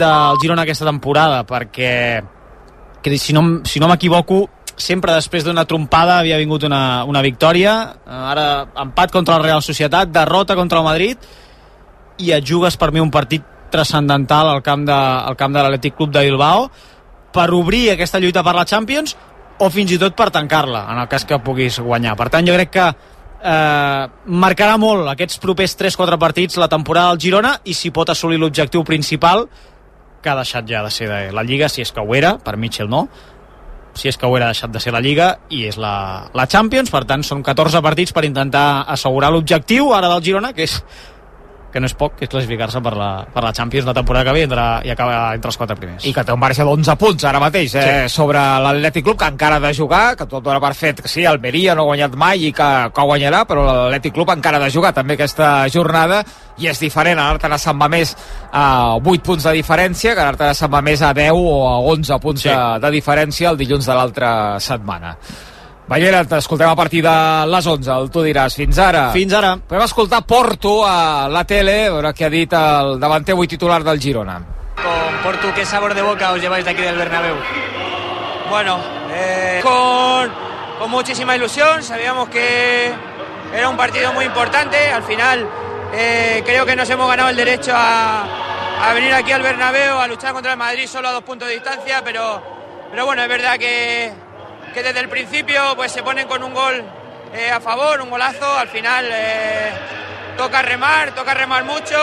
del Girona aquesta temporada, perquè que si no, si no m'equivoco, sempre després d'una trompada havia vingut una, una victòria, ara empat contra el Real Societat, derrota contra el Madrid, i et jugues per mi un partit transcendental al camp de, al camp de l'Atlètic Club de Bilbao per obrir aquesta lluita per la Champions o fins i tot per tancar-la, en el cas que puguis guanyar. Per tant, jo crec que eh, marcarà molt aquests propers 3-4 partits la temporada del Girona i si pot assolir l'objectiu principal que ha deixat ja de ser de la Lliga, si és que ho era, per Mitchell no, si és que ho era deixat de ser la Lliga i és la, la Champions, per tant són 14 partits per intentar assegurar l'objectiu ara del Girona, que és que no és poc, que és classificar-se per, la, per la Champions la temporada que ve entre, i acaba entre els quatre primers. I que té un marge d'11 punts ara mateix eh, sí. sobre l'Atlètic Club, que encara ha de jugar, que tot dona per fet que sí, Almeria no ha guanyat mai i que, que guanyarà, però l'Atlètic Club encara ha de jugar també aquesta jornada i és diferent, anar-te a Sant Mamés a 8 punts de diferència que anar-te a Sant Mamés a 10 o a 11 punts sí. de, de diferència el dilluns de l'altra setmana. Ballera, t'escoltem a partir de les 11, el tu diràs. Fins ara. Fins ara. Podem escoltar Porto a la tele, a veure què ha dit el davanter avui titular del Girona. Con Porto, ¿qué sabor de boca os lleváis de aquí del Bernabéu? Bueno, eh, con, con muchísima ilusión, sabíamos que era un partido muy importante, al final eh, creo que nos hemos ganado el derecho a, a venir aquí al Bernabéu, a luchar contra el Madrid solo a dos puntos de distancia, pero, pero bueno, es verdad que que desde el principio pues se ponen con un gol eh, a favor, un golazo, al final eh, toca remar, toca remar mucho,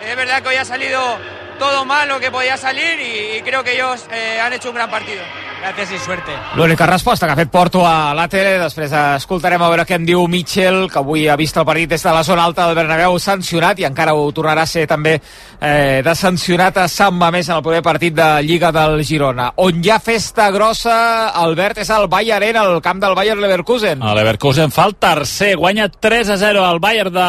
es verdad que hoy ha salido todo mal lo que podía salir y, y creo que ellos eh, han hecho un gran partido. Gràcies i suerte. L'única resposta que ha fet Porto a la tele, després escoltarem a veure què en diu Mitchell, que avui ha vist el partit des de la zona alta del Bernabéu sancionat i encara ho tornarà a ser també eh, de sancionat a Sant Mamés en el primer partit de Lliga del Girona. On hi ha festa grossa, Albert, és el Bayern Arena, el camp del Bayern Leverkusen. El Leverkusen fa el tercer, guanya 3 a 0 al Bayern de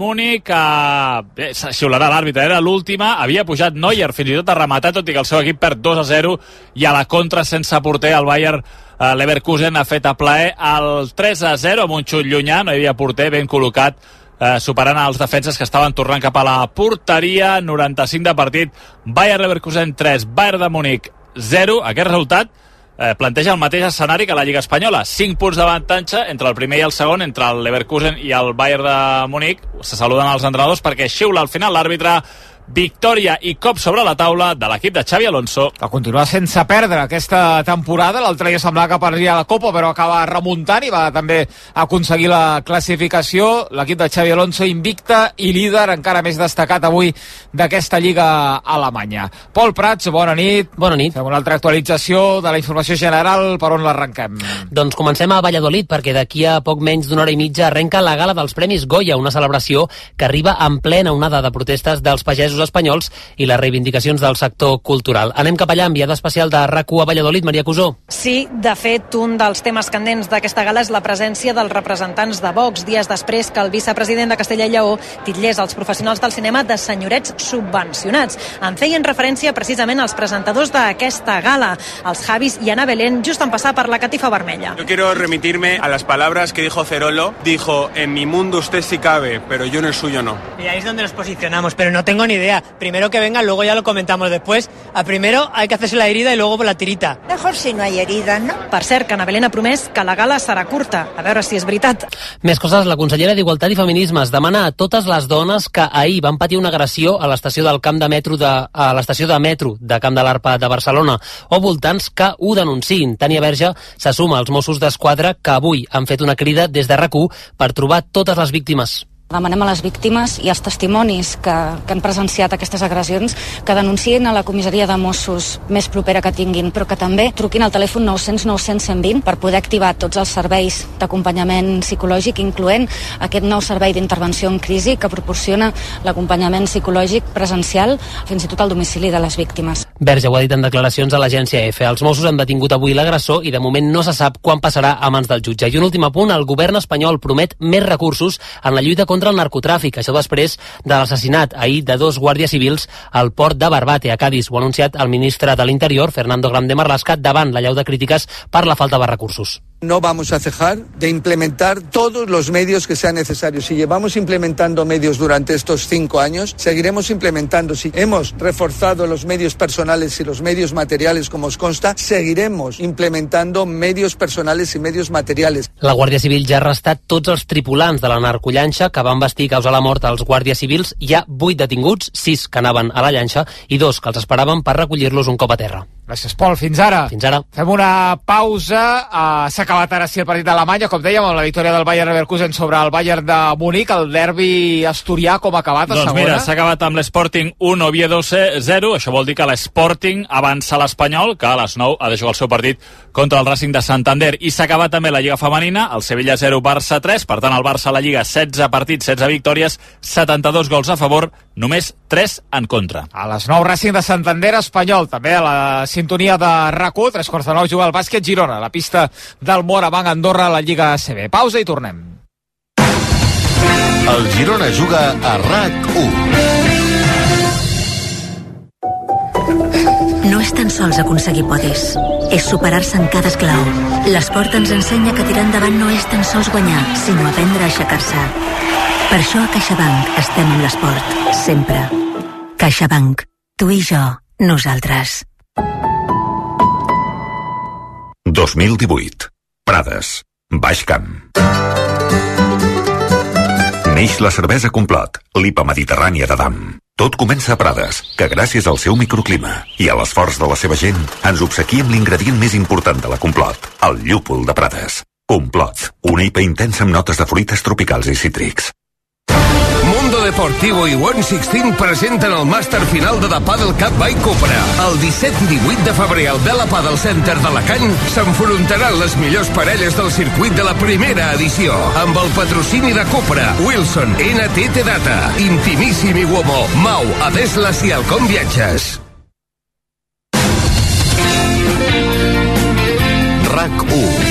Múnich, eh, xiularà l'àrbitre, era l'última, havia pujat Neuer fins i tot a rematar, tot i que el seu equip perd 2 a 0 i a la contra sense porter, el Bayern eh, Leverkusen ha fet a plaer el 3 a 0 amb un xut llunyà, no hi havia porter ben col·locat eh, superant els defenses que estaven tornant cap a la porteria. 95 de partit Bayern Leverkusen 3, Bayern de Múnich 0, aquest resultat eh, planteja el mateix escenari que la Lliga Espanyola. 5 punts d'avantatge entre el primer i el segon entre el Leverkusen i el Bayern de Múnich. Se saluden els entrenadors perquè xiula al final l'àrbitre victòria i cop sobre la taula de l'equip de Xavi Alonso. Que continua sense perdre aquesta temporada. L'altre dia semblava que perdria la Copa, però acaba remuntant i va també aconseguir la classificació. L'equip de Xavi Alonso invicta i líder, encara més destacat avui d'aquesta Lliga Alemanya. Pol Prats, bona nit. Bona nit. Fem una altra actualització de la informació general. Per on l'arrenquem? Doncs comencem a Valladolid, perquè d'aquí a poc menys d'una hora i mitja arrenca la gala dels Premis Goya, una celebració que arriba en plena onada de protestes dels pagesos pagesos espanyols i les reivindicacions del sector cultural. Anem cap allà, enviada especial de rac a Valladolid, Maria Cusó. Sí, de fet, un dels temes candents d'aquesta gala és la presència dels representants de Vox, dies després que el vicepresident de Castella i Lleó titllés els professionals del cinema de senyorets subvencionats. En feien referència precisament als presentadors d'aquesta gala, els Javis i Ana Belén, just en passar per la catifa vermella. Yo quiero remitirme a las palabras que dijo Cerolo. Dijo, en mi mundo usted sí cabe, pero yo en el suyo no. Y ahí es donde nos posicionamos, pero no tengo ni idea. Primero que venga, luego ya lo comentamos después. A primero hay que hacerse la herida y luego por la tirita. Mejor si no hay herida, no? Per cert, que Ana Belén ha promès que la gala serà curta. A veure si és veritat. Més coses, la consellera d'Igualtat i Feminismes demana a totes les dones que ahir van patir una agressió a l'estació del Camp de Metro de, a l'estació de metro de Camp de l'Arpa de Barcelona o voltants que ho denunciïn. Tània Verge se suma als Mossos d'Esquadra que avui han fet una crida des de rac per trobar totes les víctimes. Demanem a les víctimes i als testimonis que, que han presenciat aquestes agressions que denunciïn a la comissaria de Mossos més propera que tinguin, però que també truquin al telèfon 900 900 120 per poder activar tots els serveis d'acompanyament psicològic, incloent aquest nou servei d'intervenció en crisi que proporciona l'acompanyament psicològic presencial fins i tot al domicili de les víctimes. Verge ho ha dit en declaracions a l'agència EFE. Els Mossos han detingut avui l'agressor i de moment no se sap quan passarà a mans del jutge. I un últim apunt, el govern espanyol promet més recursos en la lluita contra el narcotràfic. Això després de l'assassinat ahir de dos guàrdies civils al port de Barbate, a Cádiz. Ho ha anunciat el ministre de l'Interior, Fernando Grande Marlasca, davant la llau de crítiques per la falta de recursos. No vamos a cejar de implementar todos los medios que sean necesarios. Si llevamos implementando medios durante estos cinco años, seguiremos implementando. Si hemos reforzado los medios personales y los medios materiales, como os consta, seguiremos implementando medios personales y medios materiales. La Guàrdia Civil ja ha arrestat tots els tripulants de la narcollanxa que van vestir i causar la mort als guàrdies civils. Hi ha vuit detinguts, sis que anaven a la llanxa i dos que els esperaven per recollir-los un cop a terra. Gràcies, Pol. Fins ara. Fins ara. Fem una pausa. Uh, S'ha acabat ara sí el partit d'Alemanya, com dèiem, amb la victòria del Bayern Leverkusen sobre el Bayern de Múnich. El derbi asturià com ha acabat a Doncs segona? mira, s'ha acabat amb l'Sporting 1, Oviedo 0. Això vol dir que l'Sporting avança a l'Espanyol, que a les 9 ha de jugar el seu partit contra el Racing de Santander. I s'ha acabat també la Lliga Femenina, el Sevilla 0, Barça 3. Per tant, el Barça a la Lliga 16 partits, 16 victòries, 72 gols a favor, només 3 en contra. A les 9, Racing de Santander, Espanyol. També a la sintonia de RAC1, tres quarts de nou, juga el bàsquet Girona, a la pista del Morabanc Andorra a la Lliga ACB. Pausa i tornem. El Girona juga a RAC1. No és tan sols aconseguir podis, és superar-se en cada esclau. L'esport ens ensenya que tirar endavant no és tan sols guanyar, sinó aprendre a aixecar-se. Per això a CaixaBank estem amb l'esport, sempre. CaixaBank. Tu i jo, nosaltres. 2018. Prades. Baix Camp. Neix la cervesa Complot, l'IPA mediterrània de Dam. Tot comença a Prades, que gràcies al seu microclima i a l'esforç de la seva gent ens obsequia amb l'ingredient més important de la Complot, el llúpol de Prades. Complot, una IPA intensa amb notes de fruites tropicals i cítrics. Deportivo i One Sixteen presenten el màster final de The Paddle Cup by Cupra. El 17 i 18 de febrer al Bella Paddle Center d'Alacant s'enfrontaran les millors parelles del circuit de la primera edició amb el patrocini de Cupra, Wilson, NTT Data, Intimíssim i Uomo, Mau, Adeslas i Alcom Viatges. RAC 1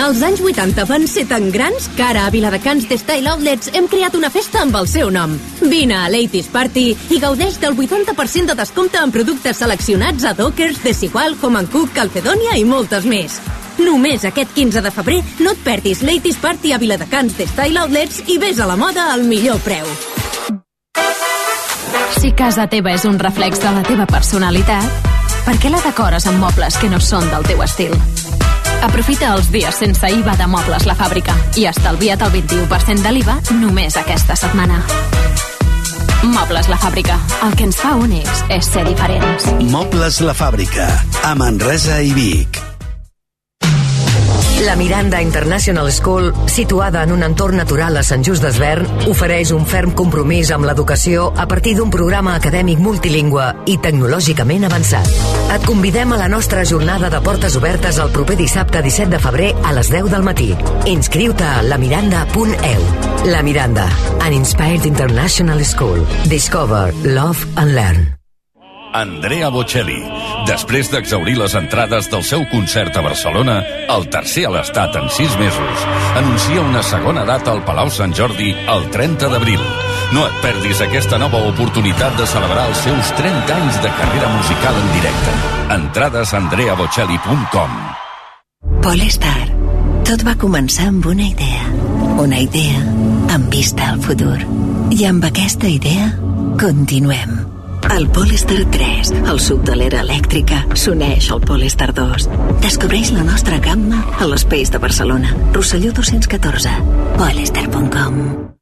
Els anys 80 van ser tan grans que ara a Viladecans de Style Outlets hem creat una festa amb el seu nom. Vine a Ladies Party i gaudeix del 80% de descompte en productes seleccionats a Dockers, Desigual, Home Cook, Calcedonia i moltes més. Només aquest 15 de febrer no et perdis Ladies Party a Viladecans de Style Outlets i vés a la moda al millor preu. Si casa teva és un reflex de la teva personalitat, per què la decores amb mobles que no són del teu estil? Aprofita els dies sense IVA de Mobles La Fàbrica i estalvia't el 21% de l'IVA només aquesta setmana. Mobles La Fàbrica. El que ens fa únics és ser diferents. Mobles La Fàbrica, a Manresa i Vic. La Miranda International School, situada en un entorn natural a Sant Just d'Esvern, ofereix un ferm compromís amb l'educació a partir d'un programa acadèmic multilingüe i tecnològicament avançat. Et convidem a la nostra jornada de portes obertes el proper dissabte 17 de febrer a les 10 del matí. Inscriu-te a lamiranda.eu. La Miranda, an inspired international school. Discover, love and learn. Andrea Bocelli. Després d'exaurir les entrades del seu concert a Barcelona, el tercer a l'estat en sis mesos, anuncia una segona data al Palau Sant Jordi el 30 d'abril. No et perdis aquesta nova oportunitat de celebrar els seus 30 anys de carrera musical en directe. Entrades a andreabocelli.com Polestar. Tot va començar amb una idea. Una idea amb vista al futur. I amb aquesta idea continuem. El Polestar 3, el sub de l'era elèctrica, s'uneix al Polestar 2. Descobreix la nostra gamma a l'Espace de Barcelona. Rosselló 214. Polestar.com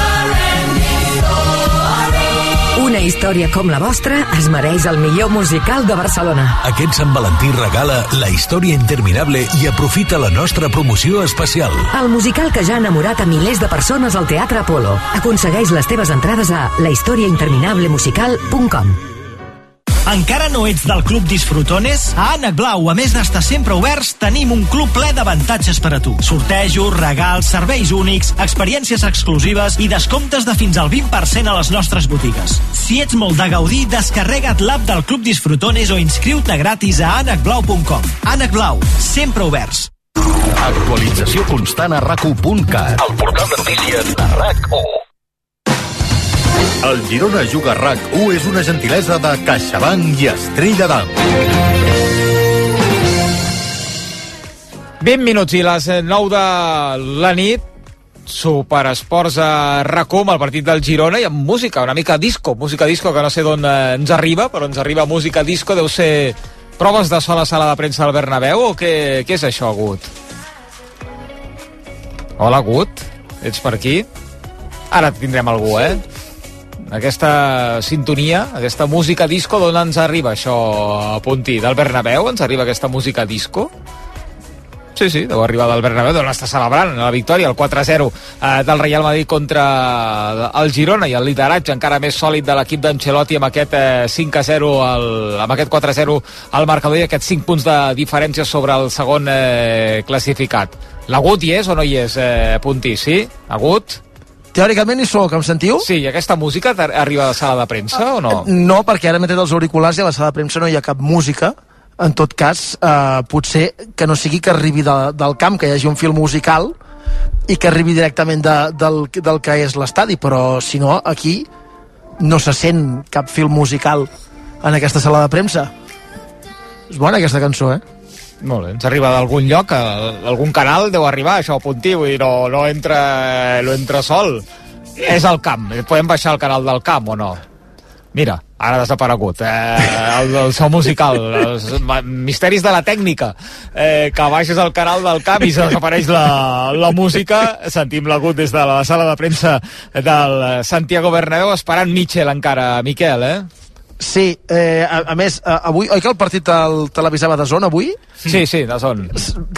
Una història com la vostra es mereix el millor musical de Barcelona. Aquest Sant Valentí regala La història interminable i aprofita la nostra promoció especial. El musical que ja ha enamorat a milers de persones al Teatre Apolo. Aconsegueix les teves entrades a lahistoriainterminablemusical.com Encara no ets del Club Disfrutones? A Ànec Blau, a més d'estar sempre oberts, tenim un club ple d'avantatges per a tu. Sortejos, regals, serveis únics, experiències exclusives i descomptes de fins al 20% a les nostres botigues. Si ets molt de gaudir, descarrega't l'app del Club Disfrutones o inscriu-te gratis a anacblau.com. Ànec Blau, sempre oberts. Actualització constant a rac1.cat. El portal de notícies de RAC1. El Girona Juga RAC1 és una gentilesa de CaixaBank i Estrella d'Am. 20 minuts i les 9 de la nit Superesports a RACOM, el partit del Girona, i amb música, una mica disco, música disco que no sé d'on eh, ens arriba, però ens arriba música disco, deu ser proves de sol a sala de premsa del Bernabéu o què, què és això, Gut? Hola, Gut, ets per aquí? Ara tindrem algú, eh? Aquesta sintonia, aquesta música disco, d'on ens arriba això, Puntí? Del Bernabéu ens arriba aquesta música disco? Sí, sí, deu arribar del Bernabéu, d'on està celebrant la victòria, el 4-0 eh, del Real Madrid contra el Girona i el lideratge encara més sòlid de l'equip d'Ancelotti amb aquest eh, 5-0, amb aquest 4-0 al marcador i aquests 5 punts de diferència sobre el segon eh, classificat. L'agut hi és o no hi és, eh, Puntí? Sí? Agut? Teòricament hi sóc, em sentiu? Sí, i aquesta música arriba de sala de premsa o no? No, perquè ara m'he tret els auriculars i a la sala de premsa no hi ha cap música, en tot cas, eh, potser que no sigui que arribi de, del camp, que hi hagi un fil musical i que arribi directament de, del, del que és l'estadi, però si no, aquí no se sent cap fil musical en aquesta sala de premsa. És bona aquesta cançó, eh? Molt bé, ens arriba d'algun lloc, a- algun canal deu arribar, això, Puntí, vull dir, no, no, entra, no entra sol. És el camp, podem baixar el canal del camp o no? Mira, ara ha desaparegut. Eh, el, el so musical, els misteris de la tècnica. Eh, que baixes el canal del camp i se desapareix la, la música. Sentim l'agut des de la sala de premsa del Santiago Bernabéu, esperant Mitchell encara, Miquel, eh? Sí, eh, a, a més, eh, avui, oi que el partit el televisava de zona avui? Sí, sí, de zona.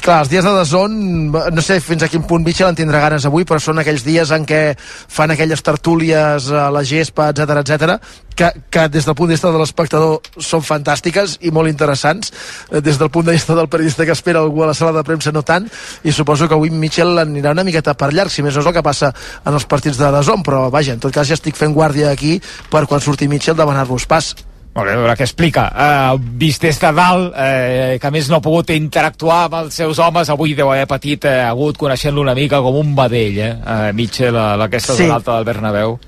Clar, els dies de Dazón, no sé fins a quin punt Mitchell en tindrà ganes avui, però són aquells dies en què fan aquelles tertúlies a la gespa, etc etc, que, que des del punt de vista de l'espectador són fantàstiques i molt interessants. Eh, Des del punt de vista del periodista que espera algú a la sala de premsa no tant, i suposo que avui Mitchell anirà una miqueta per llarg, si més no és el que passa en els partits de Dazón, però vaja, en tot cas ja estic fent guàrdia aquí per quan surti Mitchell demanar-vos pas. Molt bé, a veure què explica. Uh, vist des de dalt, uh, que a més no ha pogut interactuar amb els seus homes, avui deu haver patit, uh, hagut coneixent-lo una mica com un vedell, eh? Uh, Mitchell, a aquesta Sí. zona alta del Bernabéu.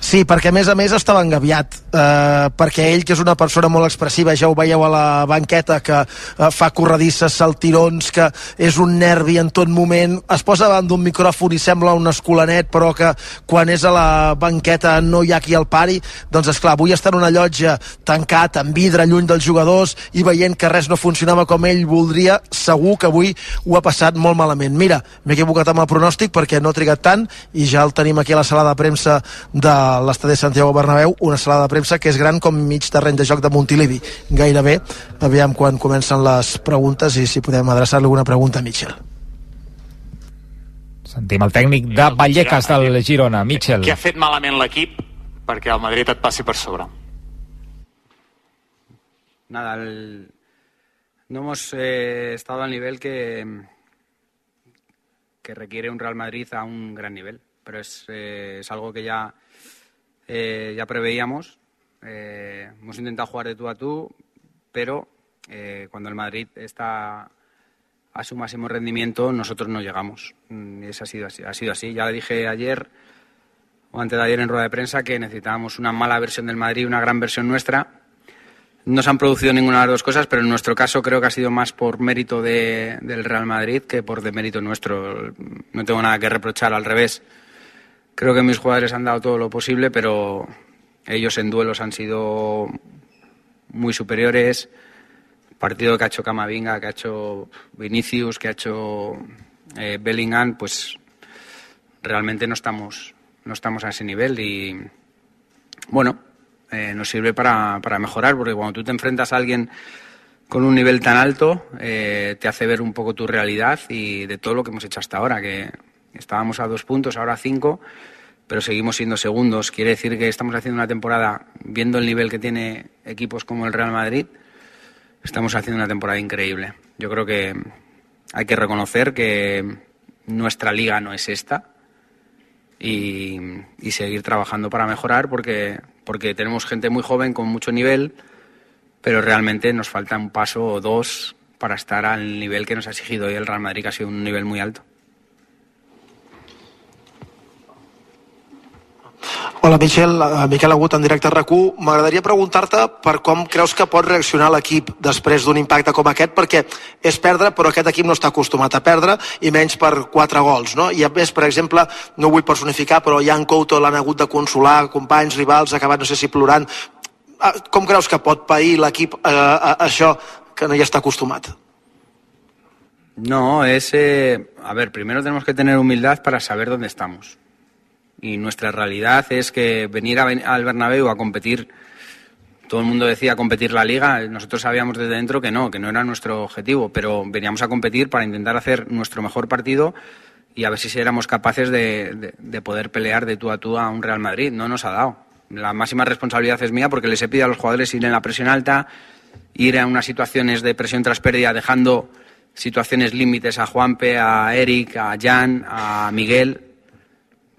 Sí, perquè a més a més estava engaviat, eh, perquè ell, que és una persona molt expressiva, ja ho veieu a la banqueta, que eh, fa corredisses, saltirons, que és un nervi en tot moment, es posa davant d'un micròfon i sembla un escolanet, però que quan és a la banqueta no hi ha qui el pari, doncs és clar, avui està en una llotja tancat, amb vidre, lluny dels jugadors, i veient que res no funcionava com ell voldria, segur que avui ho ha passat molt malament. Mira, m'he equivocat amb el pronòstic perquè no ha trigat tant i ja el tenim aquí a la sala de premsa de l'estadi de Santiago Bernabéu, una sala de premsa que és gran com mig terreny de joc de Montilivi, gairebé. Aviam quan comencen les preguntes i si podem adreçar-li alguna pregunta a Mitchell. Sentim el tècnic de Vallecas del Girona, Mitchell. Què ha fet malament l'equip perquè el Madrid et passi per sobre? Nada, el- no hemos eh, estado al nivel que, que requiere un Real Madrid a un gran nivel, pero es, eh, es algo que ya, eh, ya preveíamos. Eh, hemos intentado jugar de tú a tú, pero eh, cuando el Madrid está a su máximo rendimiento, nosotros no llegamos. Mm, Y eso ha sido así. Ha sido así. Ya le dije ayer o antes de ayer en rueda de prensa que necesitábamos una mala versión del Madrid y una gran versión nuestra. No se han producido ninguna de las dos cosas, pero en nuestro caso creo que ha sido más por mérito de- del Real Madrid que por demérito nuestro. No tengo nada que reprochar, al revés. Creo que mis jugadores han dado todo lo posible, pero ellos en duelos han sido muy superiores. Partido que ha hecho Camavinga, que ha hecho Vinicius, que ha hecho eh, Bellingham, pues realmente no estamos, no estamos a ese nivel y bueno, eh, nos sirve para, para mejorar, porque cuando tú te enfrentas a alguien con un nivel tan alto, eh, te hace ver un poco tu realidad y de todo lo que hemos hecho hasta ahora, que estábamos a dos puntos, ahora a cinco, pero seguimos siendo segundos. Quiere decir que estamos haciendo una temporada, viendo el nivel que tiene equipos como el Real Madrid, estamos haciendo una temporada increíble. Yo creo que hay que reconocer que nuestra liga no es esta y, y seguir trabajando para mejorar porque, porque tenemos gente muy joven con mucho nivel, pero realmente nos falta un paso o dos para estar al nivel que nos ha exigido hoy el Real Madrid, que ha sido un nivel muy alto. Hola, Michel. Uh, Miquel Agut, en directe a RAC1. M'agradaria preguntar-te per com creus que pot reaccionar l'equip després d'un impacte com aquest, perquè és perdre, però aquest equip no està acostumat a perdre, i menys per quatre gols, no? I a més, per exemple, no vull personificar, però Jan Couto l'han hagut de consolar, companys, rivals, acabat, no sé si plorant. Uh, com creus que pot pair l'equip uh, uh, això que no hi està acostumat? No, es... Eh, a ver, primero tenemos que tener humildad para saber dónde estamos. Y nuestra realidad es que venir a, al Bernabéu a competir, todo el mundo decía competir la liga, nosotros sabíamos desde dentro que no, que no era nuestro objetivo, pero veníamos a competir para intentar hacer nuestro mejor partido y a ver si éramos capaces de, de, de poder pelear de tú a tú a un Real Madrid. No nos ha dado. La máxima responsabilidad es mía porque les he pedido a los jugadores ir en la presión alta, ir a unas situaciones de presión tras pérdida, dejando situaciones límites a Juanpe, a Eric, a Jan, a Miguel.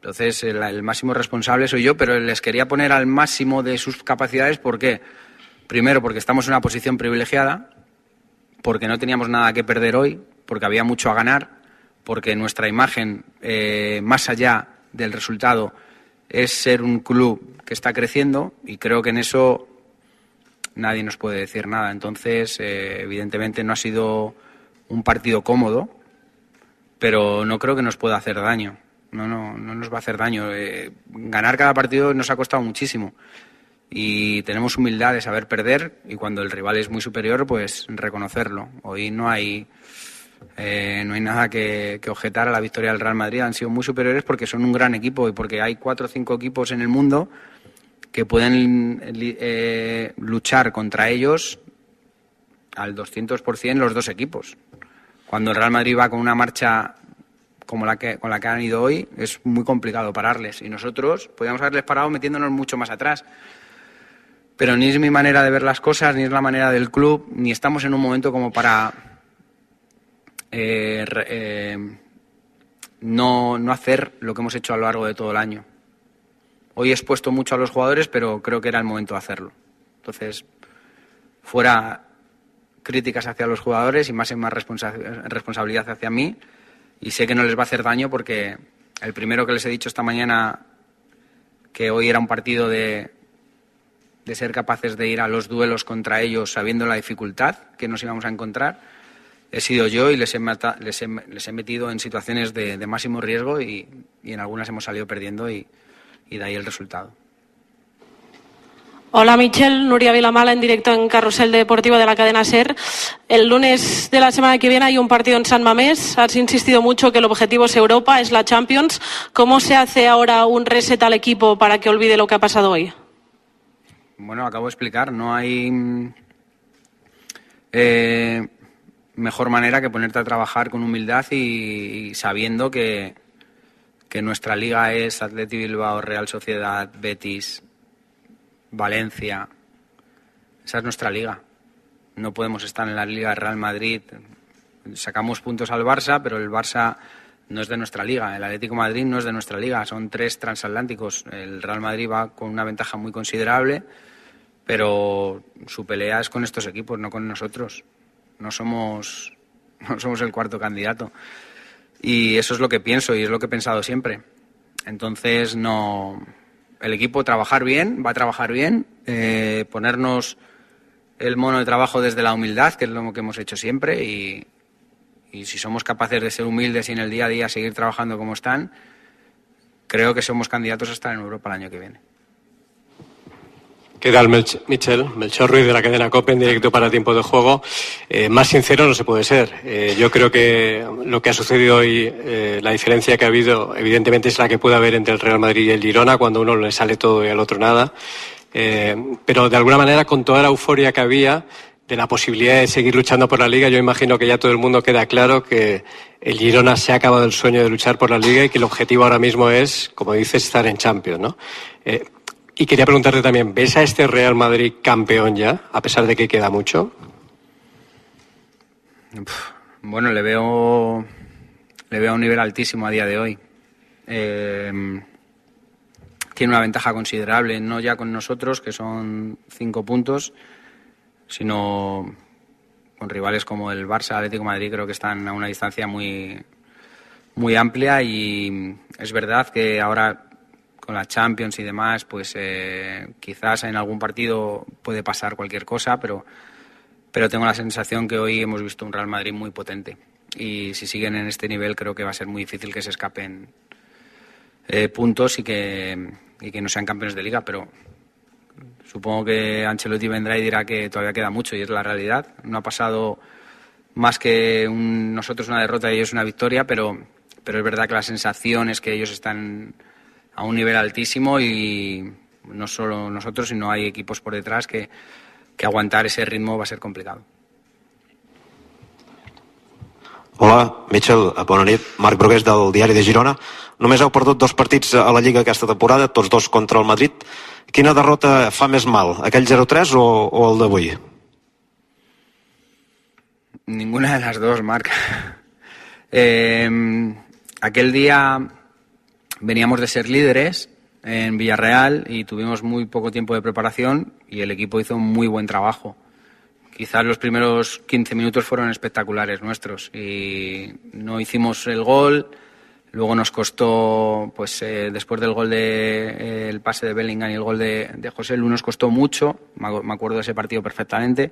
Entonces, el, máximo responsable soy yo, pero les quería poner al máximo de sus capacidades. ¿Por qué? Primero, porque estamos en una posición privilegiada, porque no teníamos nada que perder hoy, porque había mucho a ganar, porque nuestra imagen, eh, más allá del resultado, es ser un club que está creciendo y creo que en eso nadie nos puede decir nada. Entonces, eh, evidentemente no ha sido un partido cómodo, pero no creo que nos pueda hacer daño. No, no, no nos va a hacer daño. Eh, ganar cada partido nos ha costado muchísimo y tenemos humildad de saber perder y cuando el rival es muy superior, pues reconocerlo. Hoy no hay eh, no hay nada que, objetar a la victoria del Real Madrid. Han sido muy superiores porque son un gran equipo y porque hay cuatro o cinco equipos en el mundo que pueden eh, luchar contra ellos al 200% los dos equipos. Cuando el Real Madrid va con una marcha como la que, con la que han ido hoy, es muy complicado pararles. Y nosotros podríamos haberles parado metiéndonos mucho más atrás. Pero ni es mi manera de ver las cosas, ni es la manera del club, ni estamos en un momento como para eh, eh, no, no hacer lo que hemos hecho a lo largo de todo el año. Hoy he expuesto mucho a los jugadores, pero creo que era el momento de hacerlo. Entonces, fuera críticas hacia los jugadores y más en más responsa responsabilidad hacia mí. Y sé que no les va a hacer daño porque el primero que les he dicho esta mañana que hoy era un partido de, de ser capaces de ir a los duelos contra ellos sabiendo la dificultad que nos íbamos a encontrar, he sido yo y les he, les he, les he metido en situaciones de, máximo riesgo y, en algunas hemos salido perdiendo y de ahí el resultado. Hola Michel, Nuria Vilamala en directo en Carrusel Deportivo de la cadena SER. El lunes de la semana que viene hay un partido en San Mamés. Has insistido mucho que el objetivo es Europa, es la Champions. ¿Cómo se hace ahora un reset al equipo para que olvide lo que ha pasado hoy? Bueno, acabo de explicar, no hay eh, mejor manera que ponerte a trabajar con humildad y, y sabiendo que, que nuestra liga es Atleti Bilbao, Real Sociedad, Betis, Valencia. Esa es nuestra liga. No podemos estar en la Liga Real Madrid. Sacamos puntos al Barça, pero el Barça no es de nuestra liga. El Atlético Madrid no es de nuestra liga. Son tres transatlánticos. El Real Madrid va con una ventaja muy considerable, pero su pelea es con estos equipos, no con nosotros. No somos, no somos el cuarto candidato. Y eso es lo que pienso y es lo que he pensado siempre. Entonces, no, el equipo trabajar bien, va a trabajar bien, eh, ponernos el mono de trabajo desde la humildad, que es lo que hemos hecho siempre, y, y, si somos capaces de ser humildes y en el día a día seguir trabajando como están, creo que somos candidatos a estar en Europa el año que viene. ¿Qué tal, Michel? Melchor Ruiz de la cadena COPE en directo para tiempo de juego. Eh, más sincero no se puede ser. Eh, yo creo que lo que ha sucedido hoy, eh, la diferencia que ha habido, evidentemente es la que puede haber entre el Real Madrid y el Girona, cuando uno le sale todo y al otro nada. pero de alguna manera, con toda la euforia que había, de la posibilidad de seguir luchando por la liga, yo imagino que ya todo el mundo queda claro que el Girona se ha acabado el sueño de luchar por la liga y que el objetivo ahora mismo es, como dices, estar en Champions, ¿no? Y quería preguntarte también, ¿ves a este Real Madrid campeón ya, a pesar de que queda mucho? Bueno, le veo, le veo a un nivel altísimo a día de hoy. Eh, tiene una ventaja considerable, no ya con nosotros, que son cinco puntos, sino con rivales como el Barça, Atlético Madrid, creo que están a una distancia muy, muy amplia y es verdad que ahora con la Champions y demás, pues eh, quizás en algún partido puede pasar cualquier cosa, pero, pero tengo la sensación que hoy hemos visto un Real Madrid muy potente y si siguen en este nivel creo que va a ser muy difícil que se escapen eh, puntos y que, y que no sean campeones de liga, pero Supongo que Ancelotti vendrá y dirá que todavía queda mucho y es la realidad. No ha pasado más que nosotros una derrota y ellos una victoria, pero, pero es verdad que la sensación es que ellos están a un nivel altísimo y no solo nosotros, sino hay equipos por detrás que, que aguantar ese ritmo va a ser complicado. Hola, Mitchell, bona nit. Marc Brogués del Diari de Girona. Només heu perdut dos partits a la Lliga aquesta temporada, tots dos contra el Madrid. Quina derrota fa més mal, aquell 0-3 o, o el d'avui? Ninguna de las dos, Marc. Eh, aquel día veníamos de ser líderes en Villarreal y tuvimos muy poco tiempo de preparación y el equipo hizo un muy buen trabajo. Quizás los primeros 15 minutos fueron espectaculares nuestros y no hicimos el gol, Luego nos costó, pues eh, después del gol de el pase de Bellingham y el gol de, de José Lu nos costó mucho, me acuerdo de ese partido perfectamente.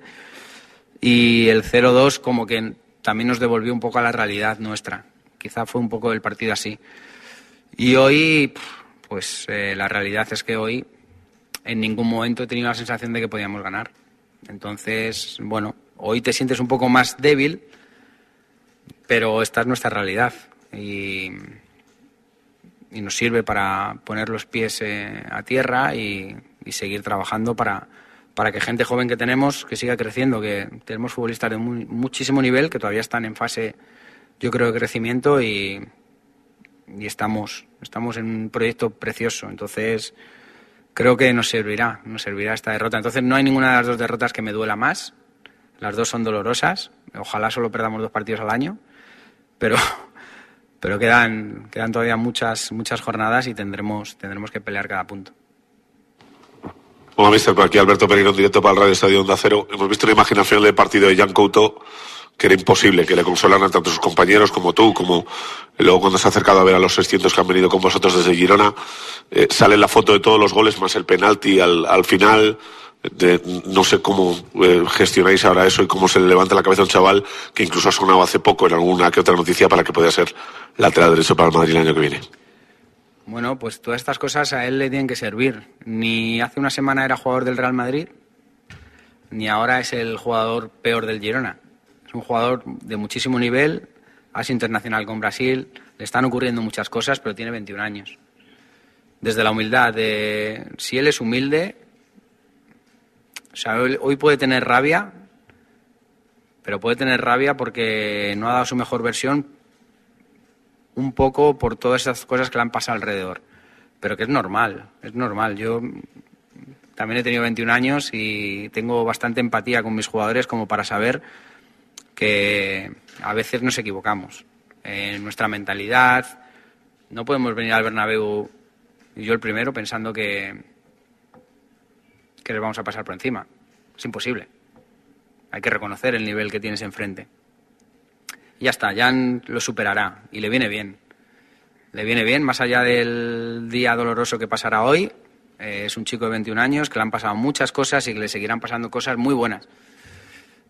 Y el 0-2 como que también nos devolvió un poco a la realidad nuestra. Quizá fue un poco el partido así. Y hoy, pues eh, la realidad es que hoy en ningún momento he tenido la sensación de que podíamos ganar. Entonces, bueno, hoy te sientes un poco más débil, pero esta es nuestra realidad y, nos sirve para poner los pies eh, a tierra y, seguir trabajando para, para que gente joven que tenemos que siga creciendo, que tenemos futbolistas de muchísimo nivel que todavía están en fase, yo creo, de crecimiento y, y estamos, estamos en un proyecto precioso. Entonces, creo que nos servirá, nos servirá esta derrota. Entonces, no hay ninguna de las dos derrotas que me duela más. Las dos son dolorosas. Ojalá solo perdamos dos partidos al año. Pero, pero quedan, quedan todavía muchas, muchas jornadas y tendremos, tendremos que pelear cada punto. Hola, mister, aquí Alberto Pereiro, directo para el Radio Estadio Onda Cero. Hemos visto la imagen al final del partido de Jan Couto, que era imposible que le consolaran tanto sus compañeros como tú, como luego cuando se ha acercado a ver a los 600 que han venido con vosotros desde Girona, eh, sale la foto de todos los goles más el penalti al, al final no sé cómo eh, gestionáis ahora eso y cómo se le levanta la cabeza a un chaval que incluso ha sonado hace poco en alguna que otra noticia para que pueda ser lateral derecho para el Madrid el año que viene. Bueno, pues todas estas cosas a él le tienen que servir. Ni hace una semana era jugador del Real Madrid, ni ahora es el jugador peor del Girona. Es un jugador de muchísimo nivel, es internacional con Brasil, le están ocurriendo muchas cosas, pero tiene 21 años. Desde la humildad, si él es humilde, hoy puede tener rabia, pero puede tener rabia porque no ha dado su mejor versión un poco por todas esas cosas que le han pasado alrededor. Pero que es normal, es normal. Yo también he tenido 21 años y tengo bastante empatía con mis jugadores como para saber que a veces nos equivocamos en nuestra mentalidad. No podemos venir al Bernabéu, y yo el primero, pensando que, que les vamos a pasar por encima. Es imposible. Hay que reconocer el nivel que tienes enfrente. Y ya está, Jan lo superará y le viene bien. Le viene bien, más allá del día doloroso que pasará hoy. Eh, es un chico de 21 años que le han pasado muchas cosas y que le seguirán pasando cosas muy buenas.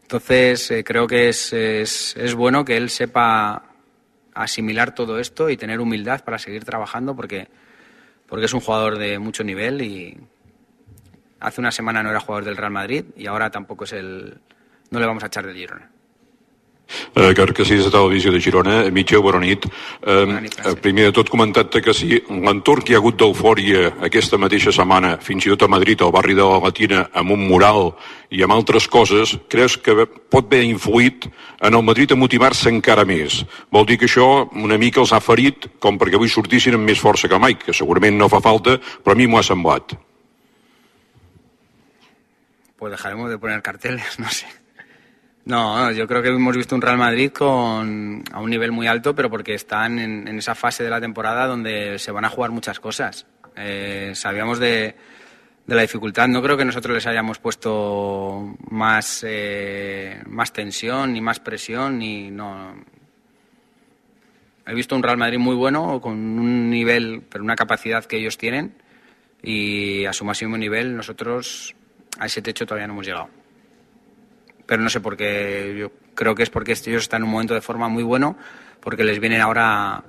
Entonces, eh, creo que es, es, es bueno que él sepa asimilar todo esto y tener humildad para seguir trabajando porque, porque es un jugador de mucho nivel y, Hace una semana no era jugador del Real Madrid y ahora tampoco es el. No le vamos a echar del Girona. Eh, sí, de Televisió de Girona, mitja bona nit. Eh, eh, primer de tot, comentat que si l'entorn que hi ha hagut d'eufòria aquesta mateixa setmana, fins i tot a Madrid, al barri de la Latina, amb un mural i amb altres coses, creus que pot haver influït en el Madrid a motivar-se encara més? Vol dir que això una mica els ha ferit com perquè avui sortissin amb més força que mai, que segurament no fa falta, però a mi m'ho ha semblat. Pues dejaremos de poner carteles, no sé. No, yo creo que hemos visto un Real Madrid con, a un nivel muy alto, pero porque están en, esa fase de la temporada donde se van a jugar muchas cosas. Eh, sabíamos de, la dificultad. No creo que nosotros les hayamos puesto más, eh, más tensión, ni más presión, ni no. He visto un Real Madrid muy bueno, con un nivel, pero una capacidad que ellos tienen, y a su máximo nivel nosotros a ese techo todavía no hemos llegado pero no sé por qué. Yo creo que es porque ellos están en un momento de forma muy bueno, porque les viene ahora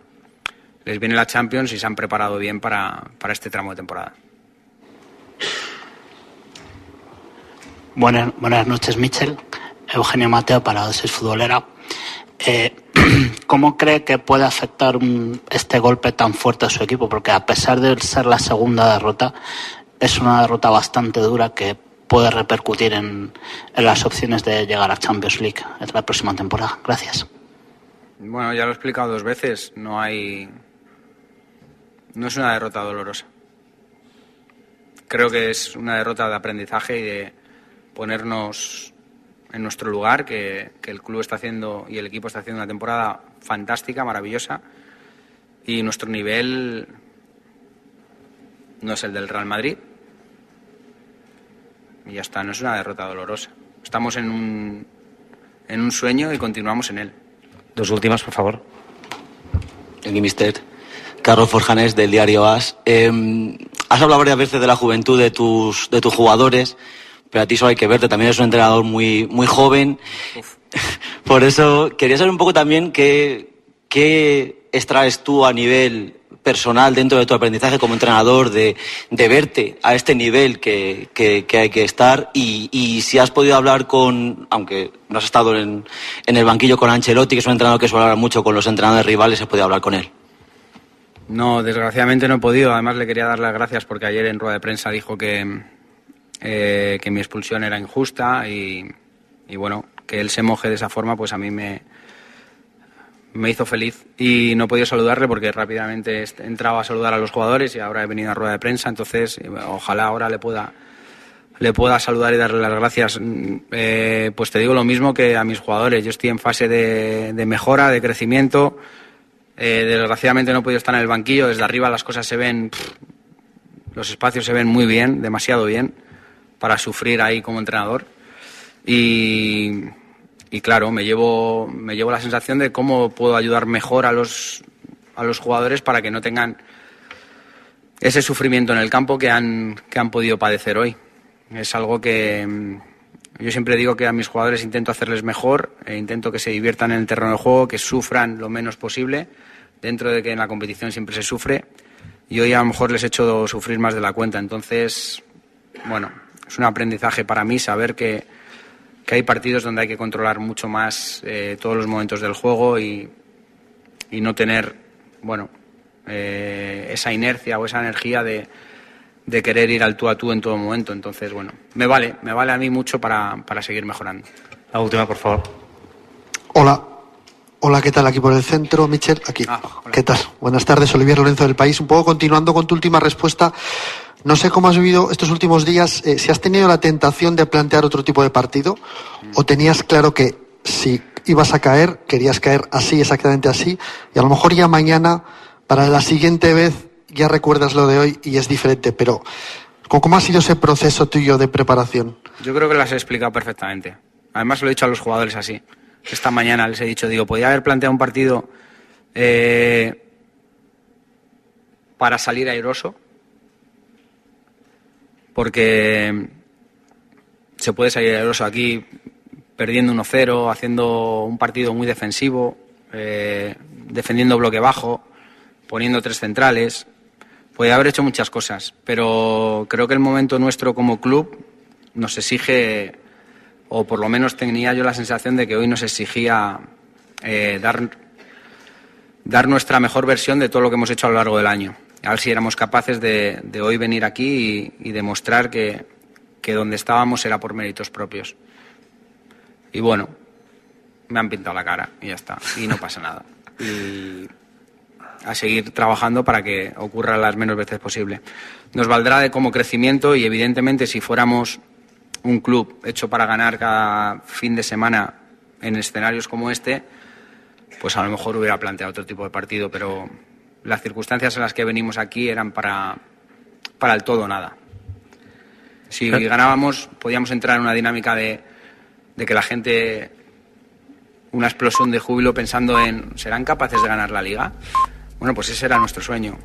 les viene la Champions y se han preparado bien para, para este tramo de temporada. Buenas, buenas noches, Michel. Eugenio Mateo para Dosis Futbolera. Eh, ¿Cómo cree que puede afectar este golpe tan fuerte a su equipo? Porque a pesar de ser la segunda derrota, es una derrota bastante dura que puede repercutir en, en, las opciones de llegar a Champions League en la próxima temporada. Gracias. Bueno, ya lo he explicado dos veces. No hay. No es una derrota dolorosa. Creo que es una derrota de aprendizaje y de ponernos en nuestro lugar, que, que el club está haciendo y el equipo está haciendo una temporada fantástica, maravillosa. Y nuestro nivel no es el del Real Madrid, y ya está, no es una derrota dolorosa. Estamos en un, en un sueño y continuamos en él. Dos últimas, por favor. El mister. Carlos Forjanés, del diario AS. Em, has hablado varias veces de la juventud de tus, de tus jugadores, pero a ti solo hay que verte. También eres un entrenador muy, muy joven. Por eso quería saber un poco también qué, qué extraes tú a nivel personal dentro de tu aprendizaje como entrenador de, de verte a este nivel que, que, hay que estar y, y, si has podido hablar con, aunque no has estado en, en, el banquillo con Ancelotti, que es un entrenador que suele hablar mucho con los entrenadores rivales, has podido hablar con él. No, desgraciadamente no he podido. Además le quería dar las gracias porque ayer en rueda de prensa dijo que, eh, que mi expulsión era injusta y, y bueno, que él se moje de esa forma, pues a mí me, me hizo feliz y no podido saludarle porque rápidamente he entrado a saludar a los jugadores y ahora he venido a rueda de prensa, entonces eh, ojalá ahora le pueda le pueda saludar y darle las gracias. Mm, eh, pues te digo lo mismo que a mis jugadores. Yo estoy en fase de, mejora, de crecimiento. Eh, desgraciadamente no he podido estar en el banquillo. Desde arriba las cosas se ven, los espacios se ven muy bien, demasiado bien, para sufrir ahí como entrenador. Y, y claro, me llevo, me llevo la sensación de cómo puedo ayudar mejor a los, a los jugadores para que no tengan ese sufrimiento en el campo que han, que han podido padecer hoy. Es algo que mm, yo siempre digo que a mis jugadores intento hacerles mejor, e intento que se diviertan en el terreno de juego, que sufran lo menos posible, dentro de que en la competición siempre se sufre. Y hoy a lo mejor les he hecho sufrir más de la cuenta. Entonces, bueno, es un aprendizaje para mí saber que, que hay partidos donde hay que controlar mucho más eh, todos los momentos del juego y, y no tener, bueno, eh, esa inercia o esa energía de, de, querer ir al tú a tú en todo momento. Entonces, bueno, me vale, me vale a mí mucho para, para seguir mejorando. La última, por favor. Hola. Hola, ¿qué tal? Aquí por el centro, Michel. Aquí. Ah, ¿Qué tal? Buenas tardes, Olivier Lorenzo del País. Un poco continuando con tu última respuesta no sé cómo has vivido estos últimos días, eh, si has tenido la tentación de plantear otro tipo de partido o tenías claro que si ibas a caer, querías caer así, exactamente así, y a lo mejor ya mañana, para la siguiente vez, ya recuerdas lo de hoy y es diferente, pero ¿cómo ha sido ese proceso tuyo de preparación? Yo creo que lo has explicado perfectamente. Además lo he dicho a los jugadores así. Esta mañana les he dicho, digo, podía haber planteado un partido eh, para salir airoso, porque se puede salir airoso aquí perdiendo 1-0, haciendo un partido muy defensivo, eh, defendiendo bloque bajo, poniendo tres centrales. Puede haber hecho muchas cosas, pero creo que el momento nuestro como club nos exige o por lo menos tenía yo la sensación de que hoy nos exigía eh, dar, dar nuestra mejor versión de todo lo que hemos hecho a lo largo del año. A ver si éramos capaces de, hoy venir aquí y, y demostrar que, que donde estábamos era por méritos propios. Y bueno, me han pintado la cara y ya está, y no pasa nada. Y a seguir trabajando para que ocurra las menos veces posible. Nos valdrá de como crecimiento y evidentemente si fuéramos un club hecho para ganar cada fin de semana en escenarios como este, pues a lo mejor hubiera planteado otro tipo de partido, pero las circunstancias en las que venimos aquí eran para, para el todo nada. Si ganábamos, podíamos entrar en una dinámica de, de que la gente, una explosión de júbilo pensando en, ¿serán capaces de ganar la liga? Bueno, pues ese era nuestro sueño.